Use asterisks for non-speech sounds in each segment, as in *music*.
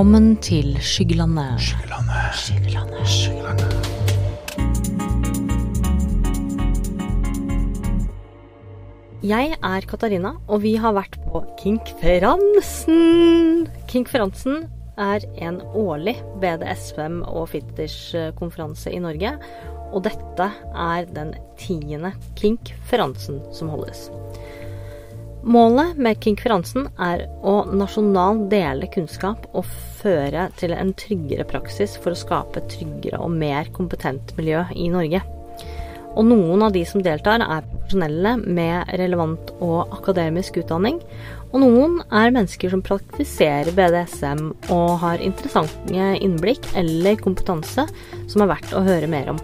Velkommen til Skyggelandet. Skyggelandet. Skyggelandet. Skyggelandet. Jeg er Katarina, og vi har vært på Kinkferansen. Kinkferansen er en årlig BDSM- og fittish-konferanse i Norge. Og dette er den tiende Kinkferansen som holdes. Målet med Kinkferansen er å nasjonalt dele kunnskap og føre til en tryggere praksis for å skape tryggere og mer kompetent miljø i Norge. Og noen av de som deltar, er profesjonelle med relevant og akademisk utdanning. Og noen er mennesker som praktiserer BDSM og har interessante innblikk eller kompetanse som er verdt å høre mer om.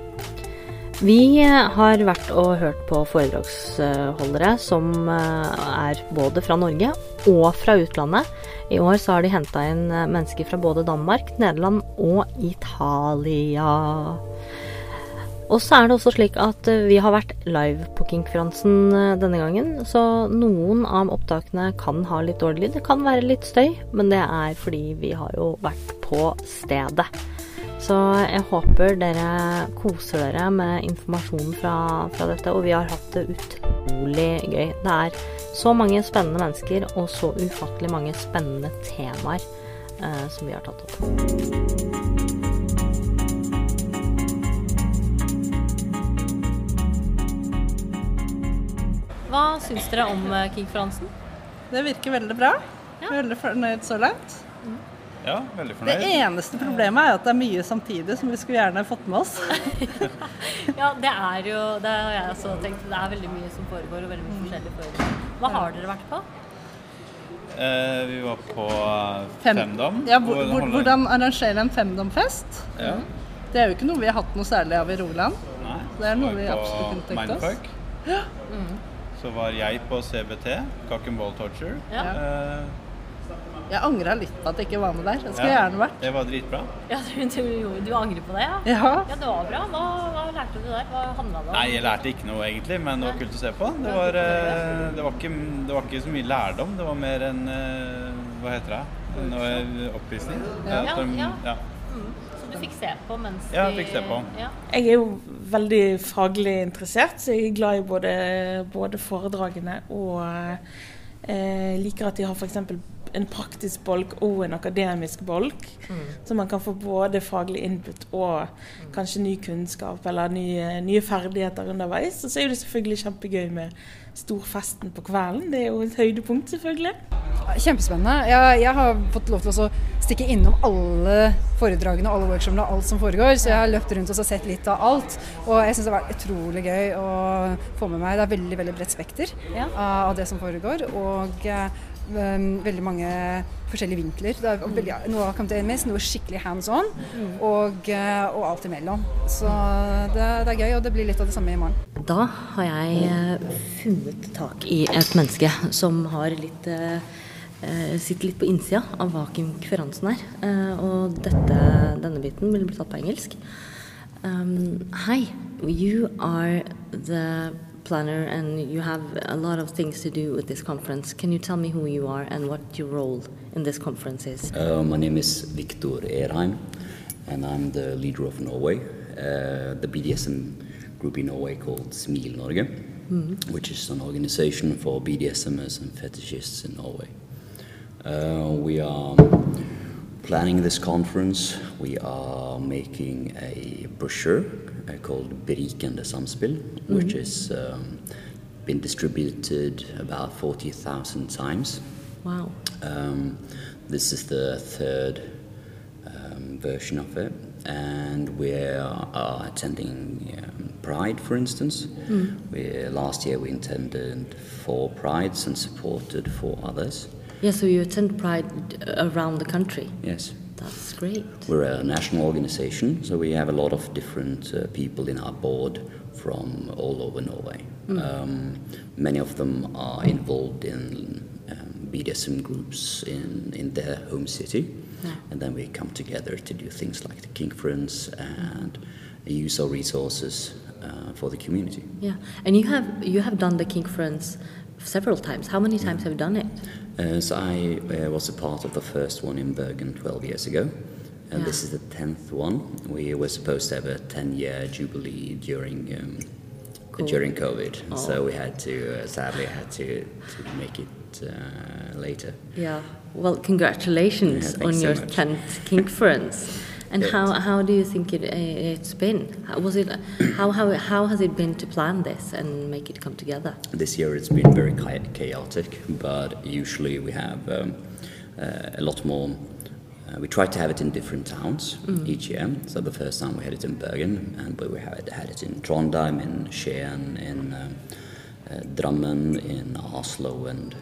Vi har vært og hørt på foredragsholdere som er både fra Norge og fra utlandet. I år så har de henta inn mennesker fra både Danmark, Nederland og Italia. Og så er det også slik at vi har vært live på Kinkferansen denne gangen, så noen av opptakene kan ha litt dårlig lyd. Det kan være litt støy, men det er fordi vi har jo vært på stedet. Så jeg håper dere koser dere med informasjonen fra, fra dette, og vi har hatt det utrolig gøy. Det er så mange spennende mennesker og så ufattelig mange spennende temaer eh, som vi har tatt opp. Hva syns dere om Kinkferansen? Det virker veldig bra. Ja. Veldig fornøyd så langt. Ja, veldig Det eneste problemet er at det er mye samtidig som vi skulle gjerne fått med oss. *laughs* Ja, det er jo Det har jeg også tenkt. Det er veldig mye som foregår, og veldig mye forskjellig foregår. Hva har dere vært på? Eh, vi var på Fem- Femdom. Ja, hvor, hvor, hvordan arrangere en femdomfest? Ja. Det er jo ikke noe vi har hatt noe særlig av i Roland. Nei. Det er noe vi absolutt kunne tenkt oss. Mindfuck. Så var jeg på CBT, Cock and Ball Torture. Ja. Eh, Jeg angra litt på at jeg ikke var med der. Jeg skulle ja, gjerne vært. Det var dritbra. Ja, du, du, du angrer på det, ja? Ja. Ja, det var bra. Hva, hva lærte du der? Hva handla det om? Nei, jeg lærte ikke noe egentlig, men det var kult å se på. Det var, eh, det var, ikke, det var ikke så mye lærdom, det var mer en eh, Hva heter det? En eh, oppvisning. Ja. Ja, ja. ja. Mm. Så du fikk se på mens Ja, de fikk se på. Ja. Jeg er jo veldig faglig interessert, så jeg er glad i både, både foredragene og eh, liker at de har f.eks. en praktisk bolk og en akademisk bolk. Så man kan få både faglig input og kanskje ny kunnskap eller nye, nye ferdigheter underveis. Og så er det selvfølgelig kjempegøy med storfesten på kvelden. Det er jo et høydepunkt, selvfølgelig. Kjempespennende. Jeg, jeg har fått lov til å stikke innom alle foredragene og alle workshopene og alt som foregår, så jeg har løpt rundt og sett litt av alt. Og jeg syns det har vært utrolig gøy å få med meg. Det er veldig veldig bredt spekter Ja. av det som foregår. Og eh, veldig mange forskjellige vinkler. Det er veldig, noe har kommet inn noe skikkelig hands on, og, eh, og alt imellom. Så det, det er gøy, og det blir litt av det samme i morgen. Da har jeg eh, funnet tak i et menneske som har litt eh, sitter litt på innsida av hva konferansen er. Eh, og dette, denne biten vil bli tatt på engelsk. Um, hi, you are the planner and you have a lot of things to do with this conference. Can you tell me who you are and what your role in this conference is? Uh, my name is Viktor Erheim, and I'm the leader of Norway, uh, the BDSM group in Norway called Smil Norge, which is an organization for BDSMers and fetishists in Norway. Uh, we are planning this conference. We are making a brochure uh, called Berikende Samspill, which has um, been distributed about 40,000 times. Wow. Um, this is the third um, version of it, and we are attending um, Pride, for instance. We, last year we attended four Prides and supported four others. Yeah, so you attend Pride around the country. Yes. That's great. We're a national organization, so we have a lot of different uh, people in our board from all over Norway. Um, many of them are involved in um, BDSM groups in, in their home city, and then we come together to do things like the Kink Friends and use our resources uh, for the community. Yeah, and you have you have done the Kink Friends several times. How many times have you done it? Uh, so I uh, was a part of the first one in Bergen 12 years ago, and this is the 10th one. We were supposed to have a 10-year jubilee during um, during COVID, so we had to uh, sadly had to, to make it uh, later. Yeah. Well, congratulations Yeah, on so your 10th Kinkference. *laughs* And Yeah. how, how do you think it, uh, it's been? How was it? How, how, how has it been to plan this and make it come together? This year it's been very chaotic, but usually we have um, uh, a lot more. Uh, we try to have it in different towns each year. So the first time we had it in Bergen, and we had, had it in Trondheim, in Skien, in um, uh, Drammen, in Oslo, and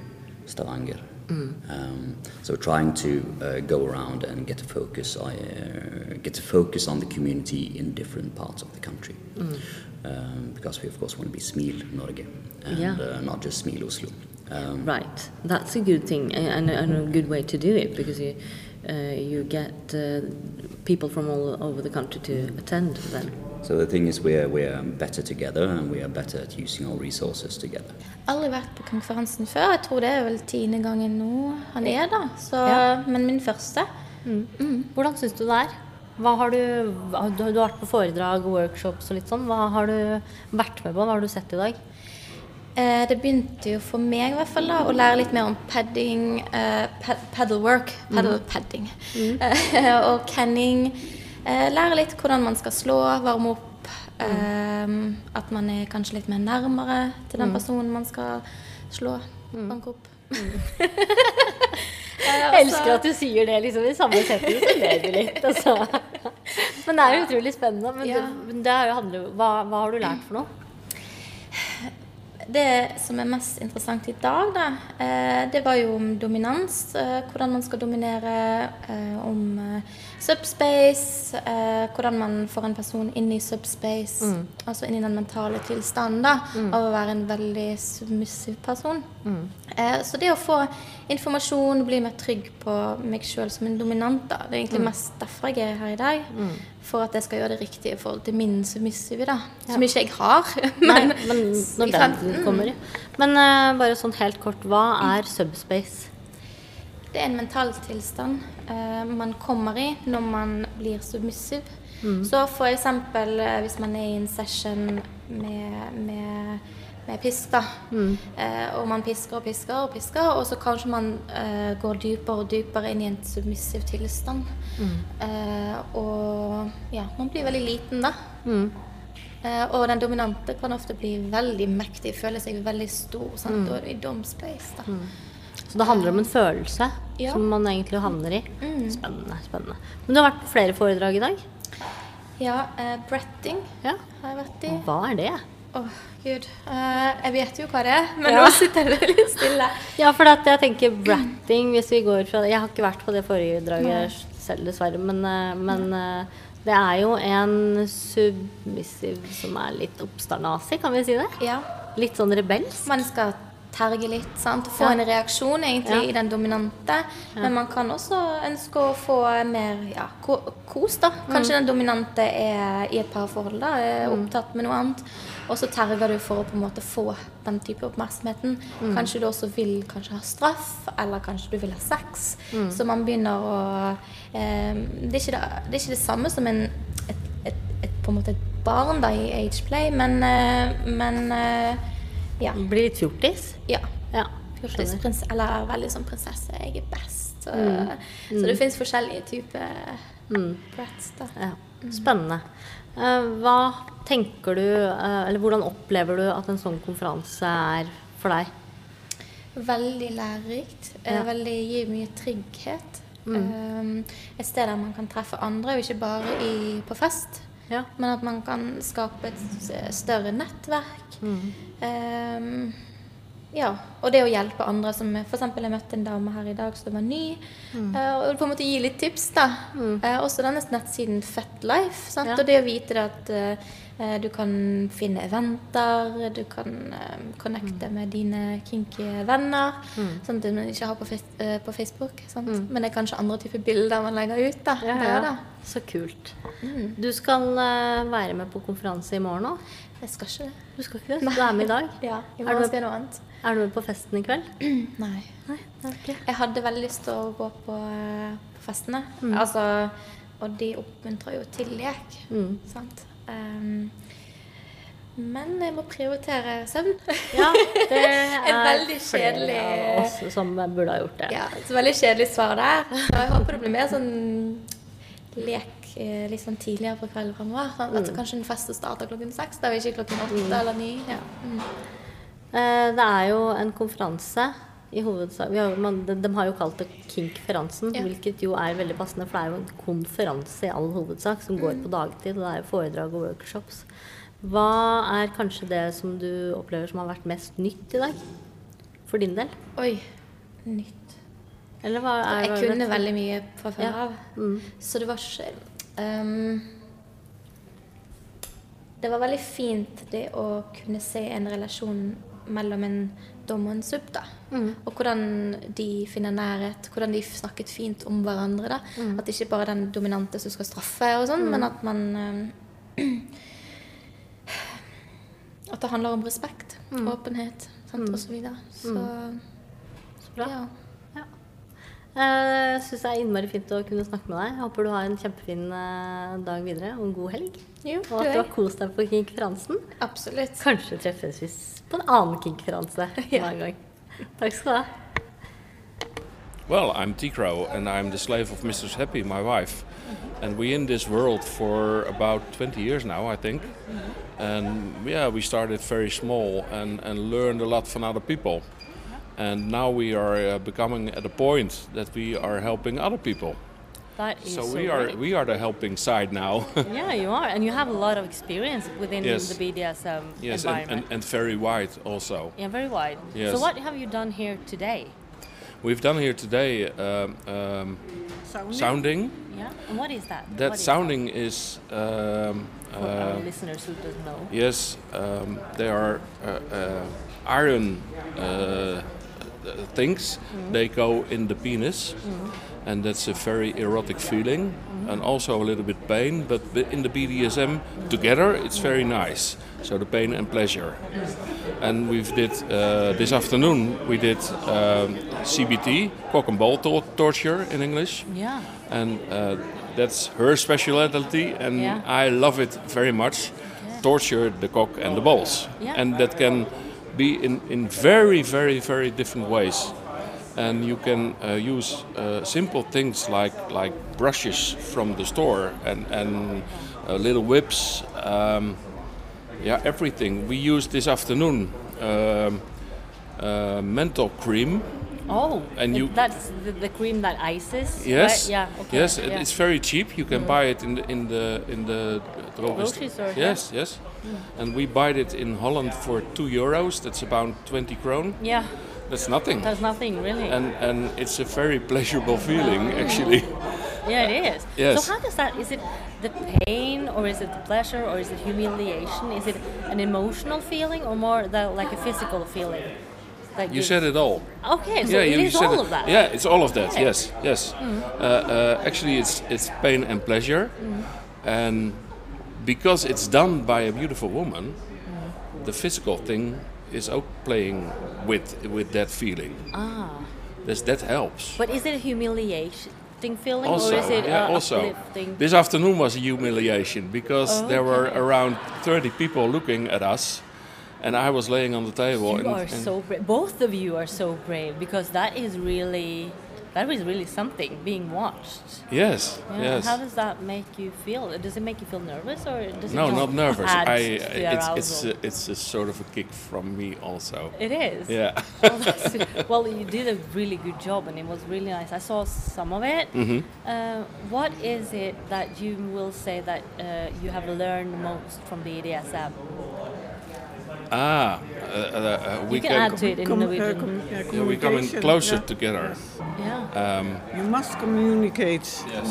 Stavanger. Um, so trying to uh, go around and get a focus, uh, get a focus on the community in different parts of the country, um, because we of course want to be Smil Norge and Yeah. uh, not just Smil Oslo. Um, Right. That's a good thing and, and a good way to do it because you, you get uh, people from all over the country to attend then. so the thing is, we're we're better together and we are better at using our resources together. Aldri vært på konferansen før. Jeg tror det er vel tiende gangen nå han er, da. Så, Men min første. Hvordan syns du det er? Hva har du, du har du har vært på foredrag og workshops og litt sånn. Hva har du vært med på? Hva har du sett i dag? Eh, det begynte jo for meg i hvert fall da, å lære litt mer om padding, eh, work, paddlework, paddle padding, *laughs* eh, og canning. Eh, lære litt hvordan man skal slå, varme opp. Eh, at man er kanskje litt mer nærmere til den personen man skal slå. Banke opp. *laughs* Jeg elsker at du sier det liksom i samme setning, så ler du litt. Altså. *laughs* Men det er jo utrolig spennende. Men Ja. det, det er handler hva, hva har du lært for noe? *sighs* Det som er mest interessant i dag, da, eh, det var jo om dominans. Eh, hvordan man skal dominere. Eh, om subspace. Eh, hvordan man får en person inn i subspace. Altså inn i den mentale tilstanden da, av å være en veldig submissiv person. Eh, så det å få informasjon, bli mer trygg på meg sjøl som en dominant, da, det er egentlig mest derfor jeg er her i dag. For at jeg skal gjøre det riktige i forhold til min submissive, da. Som ikke jeg har. *laughs* Nei, Men, men når den kommer. ja. Men eh, bare sånn helt kort, hva er subspace? Det er en mental tilstand eh, man kommer i når man blir submissiv. Så for eksempel eh, hvis man er i en session med, med, med pisk, da. Eh, og man pisker og pisker og pisker, og så kanskje man eh, går dypere og dypere inn i en submissiv tilstand. Eh, og ja, man blir veldig liten da. Eh, og den dominante kan ofte bli veldig mektig, føle seg veldig stor. Sant? Og i dom space, da. Så det handler om en følelse Ja. som man egentlig havner i. Spennende. spennende. Men du har vært på flere foredrag i dag. Ja, Uh, bretting Ja. har jeg vært i. Hva er det? Åh, gud. Uh, jeg vet jo hva det er, men Ja. nå sitter jeg litt stille. *laughs* Ja, for jeg tenker bratting hvis vi går fra Jeg har ikke vært på det foredraget selv, dessverre, men, eh, men uh, det er jo en submissiv som er litt oppstarnasig, kan vi si det? Ja. Litt sånn rebelsk. Man skal terge litt, sant? Få Ja. en reaksjon egentlig Ja. i den dominante. Men man kan også ønske å få mer ja, ko kos, da. Kanskje den dominante er i et parforhold, da, er opptatt med noe annet. Og så terger du for å på en måte få den type oppmerksomheten. Kanskje du også vil kanskje ha straff, eller kanskje du vil ha sex. Så man begynner å eh, det, er ikke det, det er ikke det samme som en, et, et, et, på en måte et barn da, i age play, men, eh, men eh, ja. Blir litt fjortis. Ja. Ja. Eller veldig sånn prinsesse. Jeg er best. Så, Mm. så det fins forskjellige typer brats, da. Ja. Spennende. Eh, hva tenker du, eh, eller hvordan opplever du at en sånn konferanse er for deg? Veldig lærerikt. eh, Ja. Mm. Veldig gir mye trygghet. Um, et sted der man kan treffe andre, og ikke bare i, på fest. Ja. Men at man kan skape et større nettverk. Mm. Um, ja, og det å hjelpe andre som eksempel jeg møtte en dame her i dag som var ny. Mm. eh, og på en måte gi litt tips, da. Eh, også denne nettsiden Fetlife. Ja. Og det å vite det at eh, du kan finne eventer, du kan eh, connecte med dine kinky venner. Sånn at man ikke har på, eh, på Facebook. Sant? Men det er kanskje andre typer bilder man legger ut. da. Ja, ja. Så kult. Du skal uh, være med på konferanse i morgen òg. Jeg skal ikke det. Du skal ikke det? Du er med i dag? Ja, i Er du- med, noe annet. Er du med på festen i kveld? *clears throat* Nei. Nei, er. Jeg hadde veldig lyst til å gå på, eh, på festene. Mm. Altså, og de oppmuntrer jo til lek. Mm. Sant? Um, men jeg må prioritere søvn. *laughs* Ja, det *laughs* er Et veldig flere kjedelig av oss som burde ha gjort det. Ja, et veldig kjedelig svar der. Og jeg håper det blir mer sånn lek eh, litt sånn tidligere på kvelden fremover. Sånn, at kanskje en fest starter klokken seks, da vi ikke klokken åtte eller ni. Ja. Mm. Eh, Det er jo en konferanse i hovedsak vi har, man, de, de har jo kalt det Kink-feransen, Ja. hvilket jo er veldig passende, for det er jo en konferanse i all hovedsak som går på dagtid, og det er jo foredrag og workshops. Hva er kanskje det som du opplever som har vært mest nytt i dag? For din del? Oi, nytt. Eller hva er Jeg er kunne det? veldig mye fra før Ja. av. Mm. Så det var ikke um, Det var veldig fint det å kunne se en relasjon mellom en dom og en sub. da. Mm. Og hvordan de finner nærhet, hvordan de snakket fint om hverandre. da. Mm. At det ikke bare er den dominante som skal straffe, og sånn, men at man um, At det handler om respekt, Mm. åpenhet sant, og så videre. Så Så bra. ja. Jeg syns det er innmari fint å kunne snakke med deg. Jeg håper du har en kjempefin eh, dag videre og en god helg. Jo, Og at du har kost deg på Kink-feransen. Absolutt. Kanskje treffes vi på en annen Kink-feranse *laughs* Ja. en gang. Takk skal du ha. Well, I'm Tikro and I'm the slave of Mrs. Happy, my wife. And we're in this world for about 20 years now, I think. And yeah, we started very small and, and learned a lot from other people. And now we are uh, becoming at a point that we are helping other people. That is So so we are great. we are the helping side now. *laughs* Yeah, you are, and you have a lot of experience within Yes. the BDSM yes, and, environment. and, and very wide also. yeah, very wide. Yes. So what have you done here today? We've done here today um, um, sounding. Yeah, and what is that? That What is sounding is um, For our uh, listeners who don't know. Yes, um, they are uh, uh, iron uh, things. They go in the penis, and that's a very erotic feeling, and also a little bit pain. But in the BDSM together, it's very nice. So the pain and pleasure. And we've did uh, this afternoon. We did um, CBT, cock and ball tor- torture in English Yeah. and uh, that's her specialty, and Yeah. I love it very much. Torture the cock and the balls, Yeah. and that can be in, in very, very, very different ways. And you can uh, use uh, simple things like like brushes from the store and and uh, little whips. Um, yeah, everything. We used this afternoon um, uh, menthol cream. Oh, And you- that's the, the cream that ices. Yes. Right? Yeah. Okay. Yes, yeah. it's very cheap. You can buy it in the in the in the Grocery store, yeah. Yes, yes. And we buy it in Holland for two euros. That's about twenty kroon. Yeah, That's nothing. That's nothing really. and and it's a very pleasurable feeling actually. yeah, it is. Yes. So how does that? Is it the pain, or is it the pleasure, or is it humiliation? Is it an emotional feeling, or more the, like a physical feeling? That You said it all. Okay, so yeah, it you is all it. of that. Yeah, it's all of that. Okay. Yes, yes. Uh, uh, actually, it's it's pain and pleasure, and because it's done by a beautiful woman, the physical thing is out playing with with that feeling. Ah. This, that helps. But is it a humiliating feeling, also, or is it yeah, also. uplifting? This afternoon was a humiliation because there were around 30 people looking at us, and I was laying on the table. You and, are and so brave. Both of you are so brave because that is really, that is really something being watched. yes, Yeah. yes. How does that make you feel? Does it make you feel nervous or does it no, not nervous. add I, it's it's a, it's a sort of a kick from me also. It is. Yeah. *laughs* well, well, you did a really good job, and it was really nice. I saw some of it. Mm-hmm. Uh, what is it that you will say that uh, you have learned most from the EDSM? Ah, uh, uh, uh, we you can, can add to it in Com- Norwegian. com- uh, yeah, we're coming closer yeah. together. yeah. Um, You must communicate. Yes.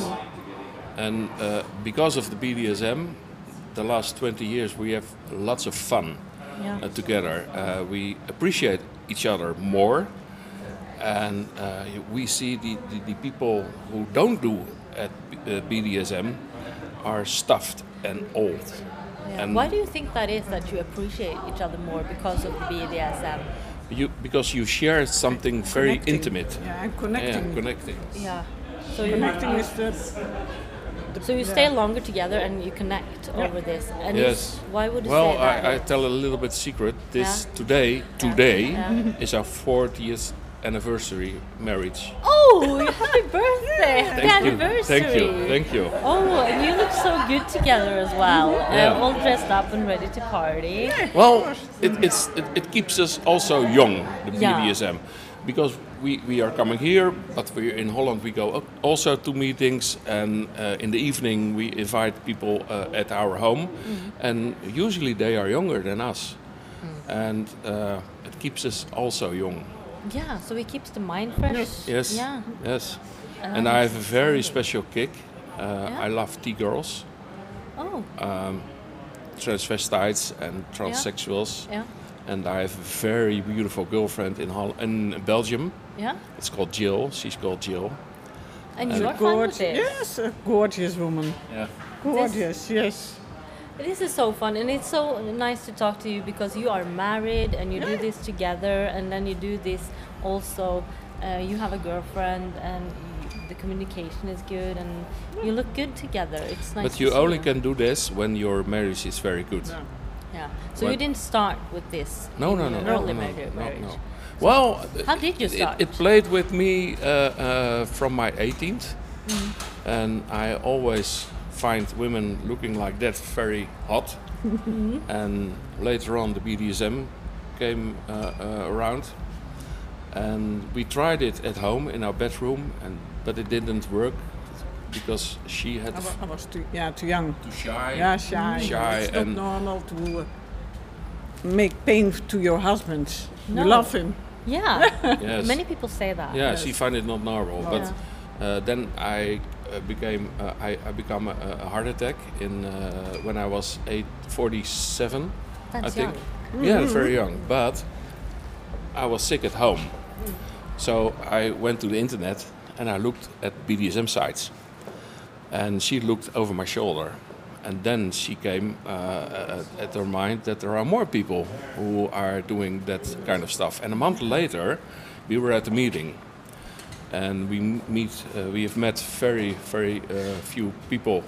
And uh, because of the BDSM, the last 20 years we have lots of fun Yeah. uh, together. Uh, we appreciate each other more, and uh, we see the, the, the people who don't do at B- uh, BDSM are stuffed and old. Yeah. And Why do you think that is that you appreciate each other more because of the BDSM? you because you share something very Connecting. intimate. Yeah, and connecting. Yeah, connecting. Yeah. So you, Connecting is the so you stay longer together and you connect over this. And Yes. why would you Well, say that? I, I tell a little bit secret. This Yeah. today, today Yeah. is our 40th anniversary marriage. oh, happy birthday! *laughs* Happy Thank you, anniversary! thank you, thank you. Oh, and you look so good together as well. Yeah. Uh, all dressed up and ready to party. Well, it, it's it, it keeps us also young, the Yeah. BDSM, because we, we are coming here, but we're in Holland. We go also to meetings, and uh, in the evening we invite people uh, at our home, and usually they are younger than us, and uh, it keeps us also young. Yeah, so it keeps the mind fresh. Yes. Yeah. Yes. and I have a very special kick. Uh, I love T girls, Oh, transvestites, and transsexuals. yeah. And I have a very beautiful girlfriend in Hol- in Belgium. Yeah. It's called Jill. She's called Jill. And you are fine with gorgeous. Yes, a gorgeous woman. Yeah. Gorgeous, yes. This is so fun, and it's so nice to talk to you because you are married and you do this together, and then you do this also. Uh, you have a girlfriend, and the communication is good, and you look good together. It's nice. But to you see only can do this when your marriage is very good. Yeah. So When- you didn't start with this. No, no, no, your no, early no, marriage. no, marriage. no. Well, How did you it- start? It, played with me uh, uh, from my 18th, Mm-hmm. and I always find women looking like that very hot. Mm-hmm. and later on, the BDSM came uh, uh, around, and we tried it at home in our bedroom, and but it didn't work because she had I was, I was too, yeah, too young. too shy. Yeah, shy. Shy it's not normal to uh, make pain to your husband. No. You love him. Yeah. *laughs* Yes. Many people say that. Yeah, she find it not normal. But uh, then I became uh, I, I become a, a heart attack in uh, when I was eight, 47, I That's think. young. Yeah, very young. But I was sick at home, so I went to the internet and I looked at BDSM sites, and she looked over my shoulder. And then she came uh, uh, at her mind that there are more people who are doing that kind of stuff. And a month later, we were at a meeting, and we meet. Uh, we have met very, very uh, few people,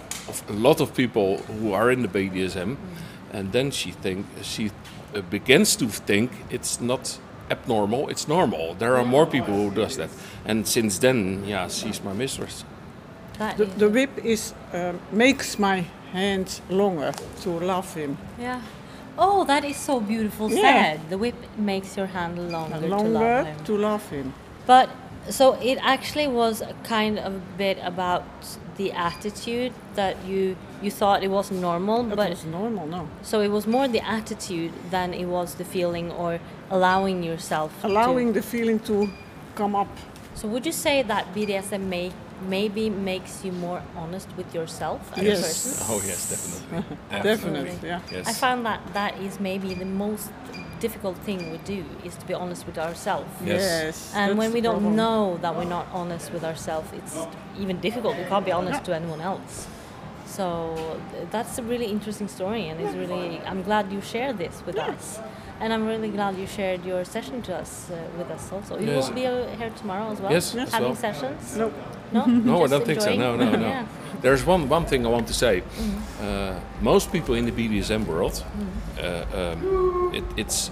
a lot of people who are in the BDSM, and then she think she uh, begins to think it's not abnormal. It's normal. There are more people who does that, and since then, yeah, she's my mistress. The, the whip is um makes my hands longer to love him. Yeah. Oh, that is so beautiful Yeah. said. The whip makes your hand longer, longer to love him. to love him. But so it actually was a kind of a bit about the attitude that you you thought it was normal, It but it's normal, no. so it was more the attitude than it was the feeling or allowing yourself to- Allowing the feeling to come up. So would you say that BDSM may, maybe makes you more honest with yourself as Yes. a person? Oh yes, *laughs* definitely. Definitely, yeah. Yes. I found that that is maybe the most difficult thing we do is to be honest with ourselves. Yes. Yes. And when we don't problem. know that we're not honest with ourselves, it's even difficult. We can't be honest to anyone else. So that's a really interesting story, and it's really. I'm glad you shared this with us, and I'm really glad you shared your session to us uh, with us also. You Yes. will be uh, here tomorrow as well, Yes, as having well. sessions. No. No, *laughs* No, I don't think so. No, no, no. Yeah. There's one, one thing I want to say. Uh, most people in the BDSM world, uh, um, it, it's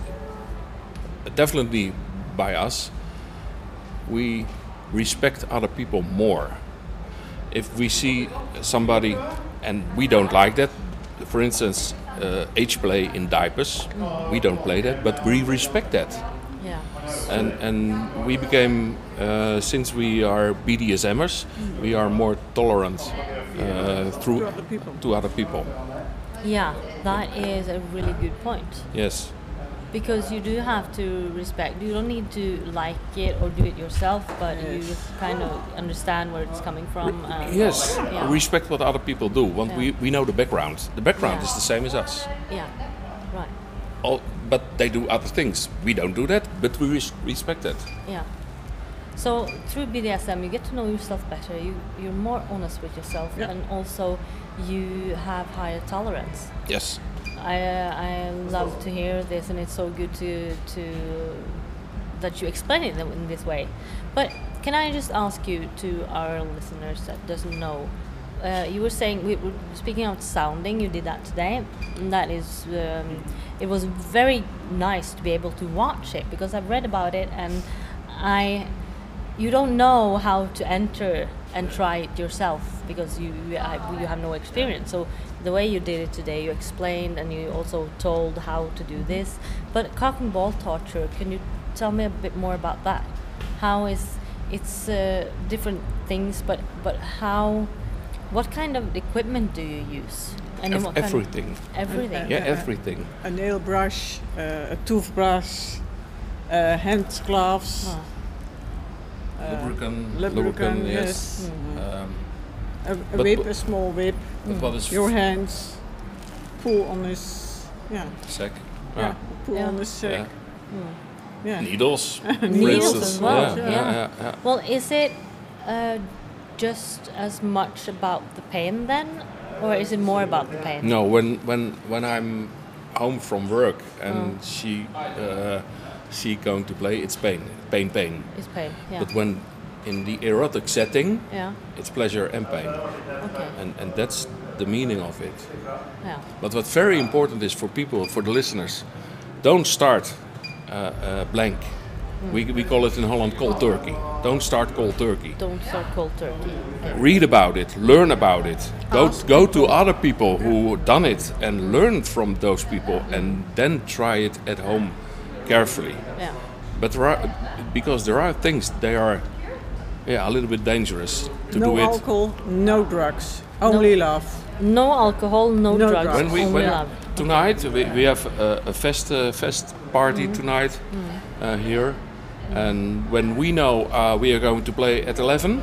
definitely by us, we respect other people more. If we see somebody and we don't like that, for instance, uh, age play in diapers, we don't play that, but we respect that Yeah. and and we became uh, since we are BDSMers, we are more tolerant uh, through To other people. to other people. Yeah, that is a really good point. Yes, Because you do have to respect. You don't need to like it or do it yourself, but you kind of understand where it's coming from. and- um, yes. Yeah. Respect what other people do. Want Yeah. we we know the background. The background Yeah. is the same as us. yeah. Right. All, but they do other things. We don't do that, but we res- respect that. Yeah. So through BDSM, you get to know yourself better. You you're more honest with yourself, Yeah. and also you have higher tolerance. Yes. I I love to hear this, and it's so good to to that you explain it in this way. But can I just ask you to our listeners that doesn't know? Uh, you were saying we were speaking of sounding. You did that today. And that is, um, it was very nice to be able to watch it because I've read about it and I, you don't know how to enter and try it yourself because you you, you have no experience. So the way you did it today, you explained and you also told how to do this. But cock and ball torture, can you tell me a bit more about that? How is it's uh, different things, but but how? What kind of equipment do you use? And in Ev- kind of- everything. everything. Yeah, everything. A nail brush, uh, a toothbrush, uh, hand gloves. Oh. Uh, Lubricant, lubricant, yes. yes. Um, A, a whip, a small whip. but what is Your hands. Pull on this, Yeah. Sec. Yeah. Ah, Pull Yeah. on his sack. yeah. Yeah. Needles. *laughs* Needles as well, Yeah, yeah. yeah, yeah, yeah. Well, is it uh, just as much about the pain then, or is it more about the pain? No, when when when I'm home from work and Oh. she uh, she going to play, it's pain, pain, pain. It's pain. Yeah. But when in the erotic setting, yeah. it's pleasure and pain, Okay. and and that's the meaning of it. Yeah. But what's very important is for people, for the listeners, don't start uh, uh, blank. We, we call it in Holland cold turkey. Don't start cold turkey. Don't start cold turkey. Okay. Read about it, learn about it. Go go to other people who done it and learn from those people, and then try it at home carefully. Yeah. But there are, because there are things they are, yeah, a little bit dangerous to no do it. No alcohol, no drugs, only love. No alcohol, no, No drugs, drugs. When we only when love. tonight we, we have a, a fest uh, fest party tonight uh, here, and when we know uh, we are going to play at eleven,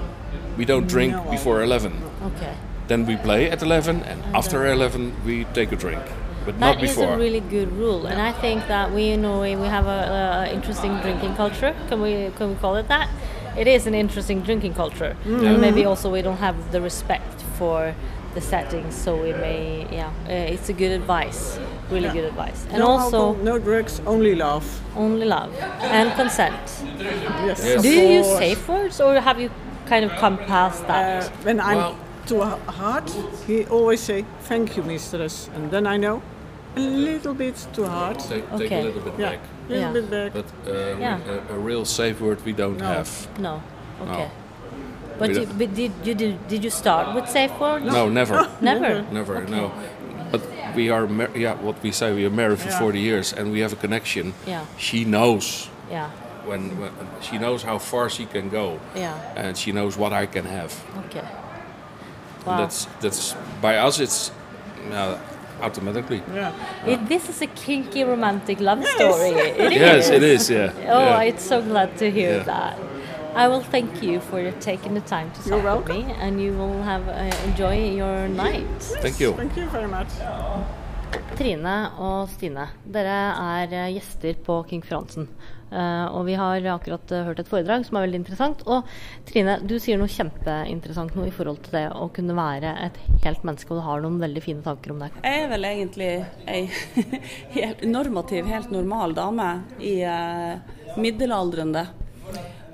we don't drink No. before eleven. Okay. Then we play at eleven, and after eleven we take a drink, but That not is before. a really good rule, and I think that we in Norway we have a, a interesting drinking culture. Can we can we call it that? It is an interesting drinking culture, and maybe also we don't have the respect for the settings, so we may yeah. Uh, it's a good advice, really Yeah. good advice, and no also alcohol, no drugs, only love. only love and consent. Yes. Yes. Do you use safe words, or have you kind of come past Uh, that? when I'm Well- too h- hard, he always say, "Thank you, mistress," and then I know a little bit too hard. take, take Okay. a little bit Yeah, back, a little Yeah. bit back. but uh, Yeah. a, a real safe word we don't No. have. no. Okay. But, you, but did you did, did you start with safe words? No, never. *laughs* Never. Never, no. But we are, mar- yeah, what we say, we are married for Yeah. 40 years and we have a connection. Yeah. She knows Yeah. when, when she knows how far she can go, Yeah. and she knows what I can have. Okay. And Wow. that's that's by us. It's uh, automatically. Yeah. It, this is a kinky romantic love story. It *laughs* Yes, is. it is. Yeah. Oh, yeah. it's so glad to hear Yeah. that. I will thank you for taking the time to You're talk with me, and you will have uh, enjoy your night. Thank you. Thank you very much. Trine og Stine, dere er eh, gjester på King Fransen. Eh, og vi har akkurat uh, hørt et foredrag som er veldig interessant. Og Trine, du sier noe kjempeinteressant nå i forhold til det å kunne være et helt menneske, og du har noen veldig fine tanker om det. Jeg er vel egentlig ei *laughs* helt normativ, helt normal dame i uh, middelaldrende.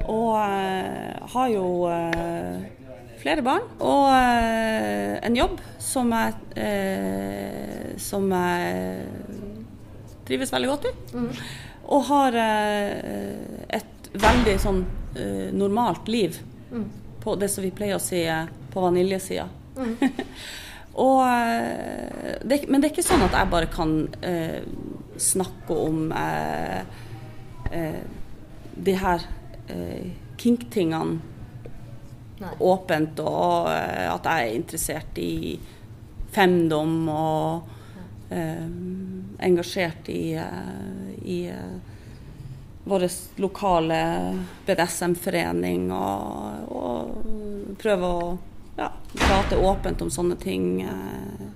Og eh, har jo eh, flere barn og eh, en jobb som jeg, eh, som jeg trives veldig godt i. Og har eh, et veldig sånn eh, normalt liv på det som vi pleier å si eh, på vaniljesida. *laughs* Eh, det, men det er ikke sånn at jeg bare kan eh, snakke om eh, eh, de her eh, kink-tingene åpent, og at jeg er interessert i femdom og engasjert i, eh, i eh, vår lokale BDSM-forening og, og prøve å ja, prate åpent om sånne ting eh,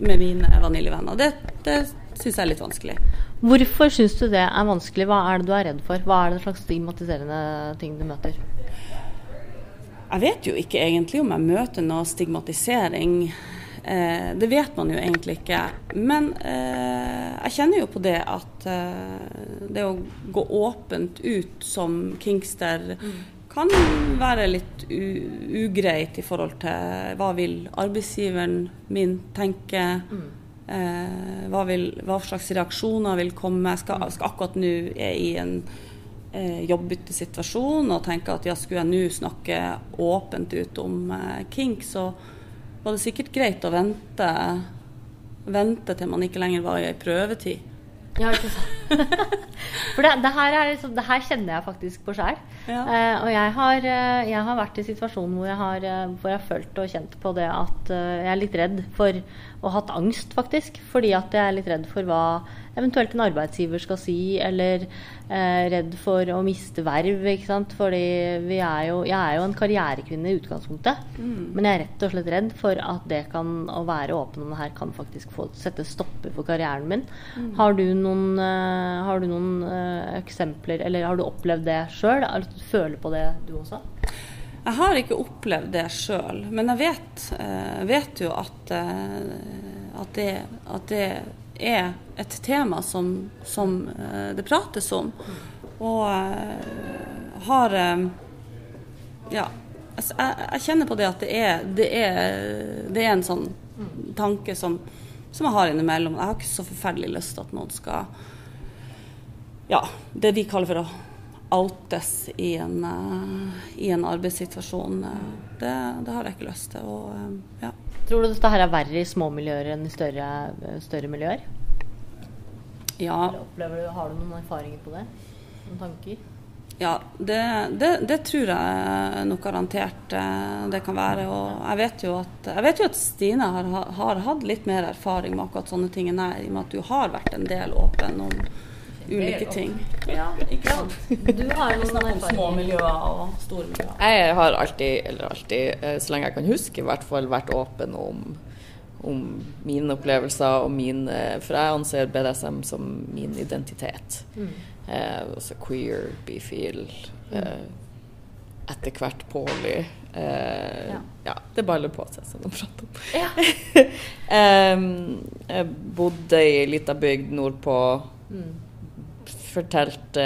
med mine vaniljevenner. Det, det syns jeg er litt vanskelig. Hvorfor syns du det er vanskelig? Hva er det du er redd for? Hva er det slags stigmatiserende ting du møter? Jeg vet jo ikke egentlig om jeg møter noe stigmatisering Eh, det vet man jo egentlig ikke. Men eh, jeg kjenner jo på det at eh, det å gå åpent ut som kinkster kan være litt ugreit i forhold til hva vil arbeidsgiveren min tenke. Eh, hva, vil, hva slags reaksjoner vil komme. Skal, skal akkurat nå er i en eh, jobbbyttesituasjon og tenker at ja, skulle jeg nå snakke åpent ut om eh, kink, så var det sikkert greit å vente, vente til man ikke lenger var i ei prøvetid. Ja, ikke sant. *laughs* For det, det, her er liksom, det her kjenner jeg faktisk på sjæl. Ja. Eh, og jeg har, eh, jeg har vært i situasjonen hvor jeg har, eh, hvor jeg har følt og kjent på det at eh, jeg er litt redd for Og hatt angst, faktisk. Fordi at jeg er litt redd for hva eventuelt en arbeidsgiver skal si, eller eh, redd for å miste verv. ikke sant? Fordi vi er jo, jeg er jo en karrierekvinne i utgangspunktet. Mm. Men jeg er rett og slett redd for at det kan, å være åpen om det her kan faktisk få sette stopper for karrieren min. Mm. Har du noen, uh, har du noen uh, eksempler, eller har du opplevd det sjøl? Føler på det du også? Jeg har ikke opplevd det sjøl, men jeg vet, eh, vet jo at, at, det, at det er et tema som, som eh, det prates om. Og eh, har eh, Ja. Jeg, jeg kjenner på det at det er, det er, det er en sånn tanke som, som jeg har innimellom. Jeg har ikke så forferdelig lyst til at noen skal Ja, det vi kaller for å outes i en, eh, i en arbeidssituasjon. eh, Det, det har jeg ikke lyst til. Og, eh, ja. Tror du dette her er verre i små miljøer enn i større, større miljøer? Ja, du, har du noen erfaringer på det? Noen tanker? ja det, det, det tror jeg nok garantert det kan være. Og jeg vet jo at, vet jo at Stine har, har hatt litt mer erfaring med akkurat sånne ting enn jeg, i og med at du har vært en del åpen om ulike ting. Ja, ikke sant? Du har jo noen om Små miljøer og store miljøer. Jeg har alltid, eller alltid, eh, så lenge jeg kan huske, i hvert fall vært åpen om, om mine opplevelser og mine For jeg anser BDSM som min identitet. Mm. Eh, også queer, bifil, eh, etter hvert poly. Eh, Ja. ja. det baller på seg, som de prater om. Ja. *laughs* Em, jeg bodde i ei lita bygd nordpå. Mm. Fortalte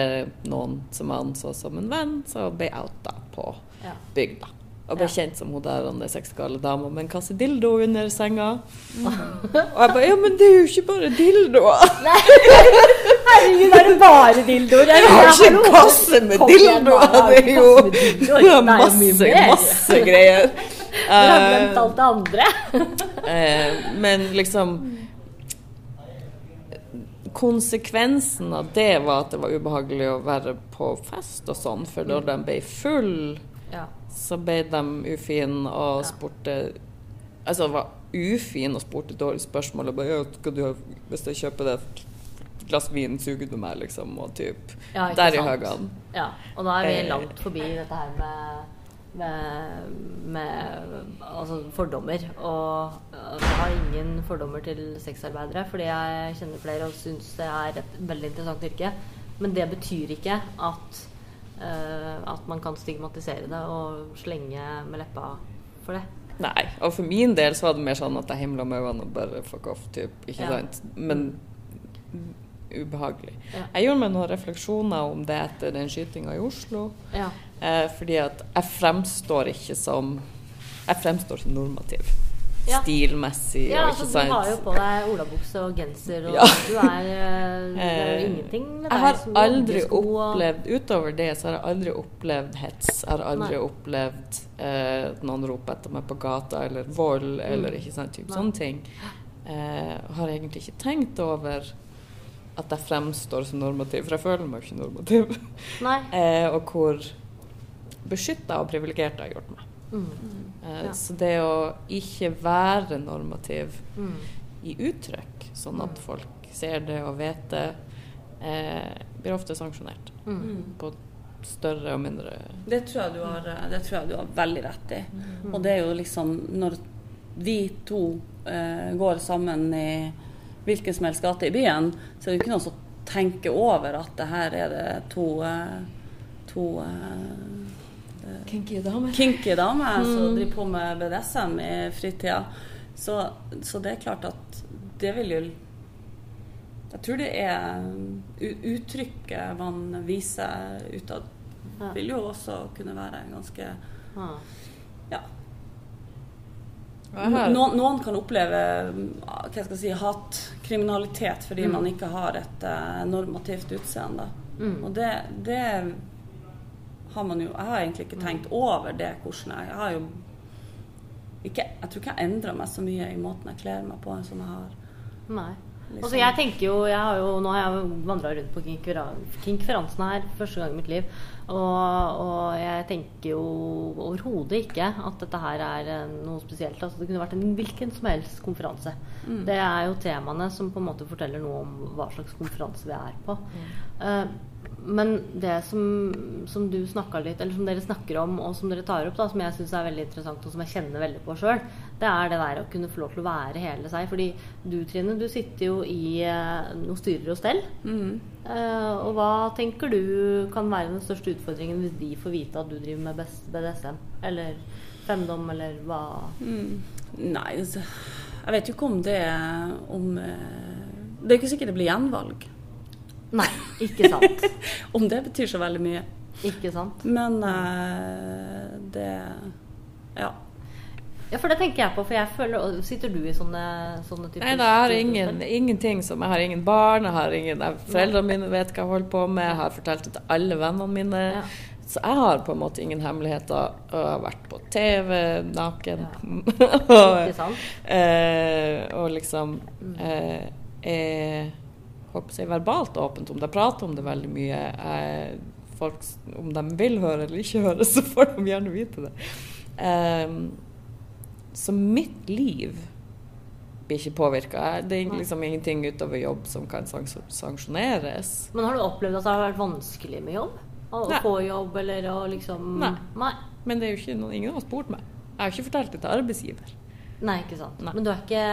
noen som jeg anså som en venn, så ble jeg outa på bygda. Og ble Ja. kjent som hun der sexgale dama med en kasse dildo under senga. Og jeg bare Ja, men det er jo ikke bare dildoer! *laughs* Herregud, er det bare dildoer? Jeg har ikke en kasse med dildoer! Det er jo masse, masse greier. Du har glemt alt det andre. Eh, men liksom Konsekvensen av det var at det var ubehagelig å være på fest og sånn, for når de ble full, Ja. så ble de ufine og spurte Altså var ufine og spurte dårlige spørsmål og bare skal du 'Hvis jeg kjøper det et glass vin, suger du meg?' liksom, og typ Ja, Der i høgan høgene. Ja, og da er vi Eh. langt forbi dette her med, med, med altså fordommer. Og øh, jeg har ingen fordommer til sexarbeidere, fordi jeg kjenner flere og syns det er et veldig interessant yrke. Men det betyr ikke at, uh, at man kan stigmatisere det og slenge med leppa for det. Nei. Og for min del så var det mer sånn at jeg himla med øynene og bare fuck off, typ. Ikke Ja. sant? Men ubehagelig. Ja. Jeg gjorde meg noen refleksjoner om det etter den skytinga i Oslo. Ja. Eh, fordi at jeg fremstår ikke som Jeg fremstår som normativ. Ja. Stilmessig Ja, altså, du har jo på deg olabukse og genser, og *laughs* Ja. du er Det er jo Eh, ingenting med Jeg har aldri opplevd Utover det så har jeg aldri opplevd hets. Jeg har aldri Nei. opplevd eh, at noen roper etter meg på gata, eller vold, eller ikke sant, typ sånne ting. Eh, har egentlig ikke tenkt over at jeg fremstår som normativ, for jeg føler meg ikke normativ. *laughs* Eh, og hvor beskytta og privilegert jeg har gjort meg. Mm. Eh, Ja. Så det å ikke være normativ Mm. i uttrykk, sånn at folk ser det og vet det, eh, blir ofte sanksjonert. Mm. På større og mindre Det tror, jeg du har, det tror jeg du har veldig rett i. Mm. Og det er jo liksom når vi to eh, går sammen i hvilken som helst gate i byen, så er det jo ikke noen som tenker over at det her er det to, eh, to eh, Kinky damer. kinky damer som Mm. driver på med BDSM i fritida. Så, så det er klart at det vil jo Jeg tror det er uttrykket man viser utad, vil jo også kunne være ganske Ja. No, Noen, noen kan oppleve hva skal jeg si, hatkriminalitet fordi Mm. man ikke har et eh, normativt utseende. Mm. Og det, det har man jo Jeg har egentlig ikke tenkt over det hvordan jeg Jeg har jo ikke Jeg tror ikke jeg endra meg så mye i måten jeg kler meg på som jeg har. Nei. Liksom. Altså jeg tenker jo, jeg har jo Nå har jeg jo vandra rundt på Kinkferansen her første gang i mitt liv. Og, og jeg tenker jo overhodet ikke at dette her er noe spesielt. Altså det kunne vært en hvilken som helst konferanse. Mm. Det er jo temaene som på en måte forteller noe om hva slags konferanse vi er på. Eh, men det som, som du snakka litt Eller som dere snakker om, og som dere tar opp, da, som jeg syns er veldig interessant, og som jeg kjenner veldig på sjøl, det er det der å kunne få lov til å være hele seg. Fordi du, Trine, du sitter jo i noe noen styrer og stell. Mm. Uh, og hva tenker du kan være den største utfordringen hvis de får vite at du driver med BDSM? Eller femdom, eller hva? Mm. Nei, altså, jeg vet jo ikke om det om eh, Det er ikke sikkert det blir gjenvalg. Nei, ikke sant. *laughs* om det betyr så veldig mye. Ikke sant. Men uh, det Ja. Ja, for det tenker jeg på, for jeg føler Sitter du i sånne, sånne typer Nei, jeg har ingen, ingenting som Jeg har ingen barn, jeg har ingen jeg, Foreldrene mine vet hva jeg holder på med, jeg har fortalt det til alle vennene mine. Så jeg har på en måte ingen hemmeligheter. Og jeg har vært på TV naken. *laughs* Ikke sant? eh, og liksom eh, er håper verbalt åpent om det. Prater om det veldig mye. Eh, folk, om de vil høre eller ikke høre, *laughs* så får de gjerne vite det. Eh, så mitt liv blir ikke påvirka. Det er liksom ingenting utover jobb som kan sanksjoneres. Men har du opplevd at det har vært vanskelig med jobb? Å Nei. få jobb, eller å liksom Nei. Nei. Men det er jo ikke noen, ingen har spurt meg. Jeg har ikke fortalt det til arbeidsgiver. Nei, ikke sant. Men du er ikke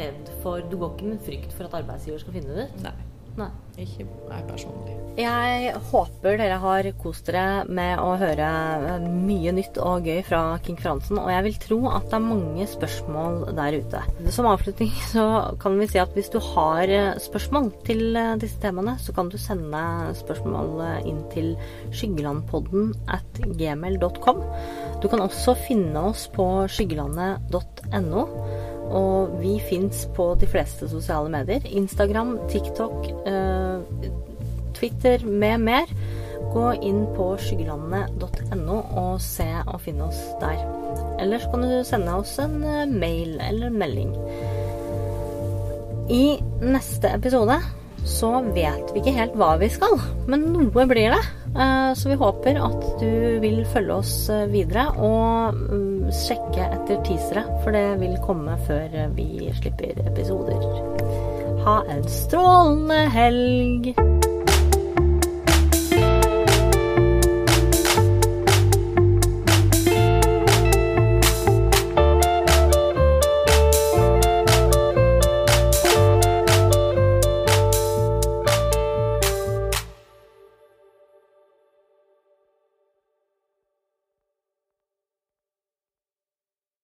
redd for Du går ikke med frykt for at arbeidsgiver skal finne det ut? Nei. Nei. Ikke jeg personlig. Jeg håper dere har kost dere med å høre mye nytt og gøy fra King Fransen, og jeg vil tro at det er mange spørsmål der ute. Som avslutning så kan vi si at hvis du har spørsmål til disse temaene, så kan du sende spørsmål inn til skyggelandpodden at gmail.com. Du kan også finne oss på skyggelandet.no. Og vi fins på de fleste sosiale medier. Instagram, TikTok, eh, Twitter med mer. Gå inn på skyggelandet.no og se og finne oss der. Eller så kan du sende oss en eh, mail eller melding. I neste episode så vet vi ikke helt hva vi skal, men noe blir det. Eh, Så vi håper at du vil følge oss videre og mm, sjekke etter teasere, for det vil komme før vi slipper episoder. Ha en strålende helg!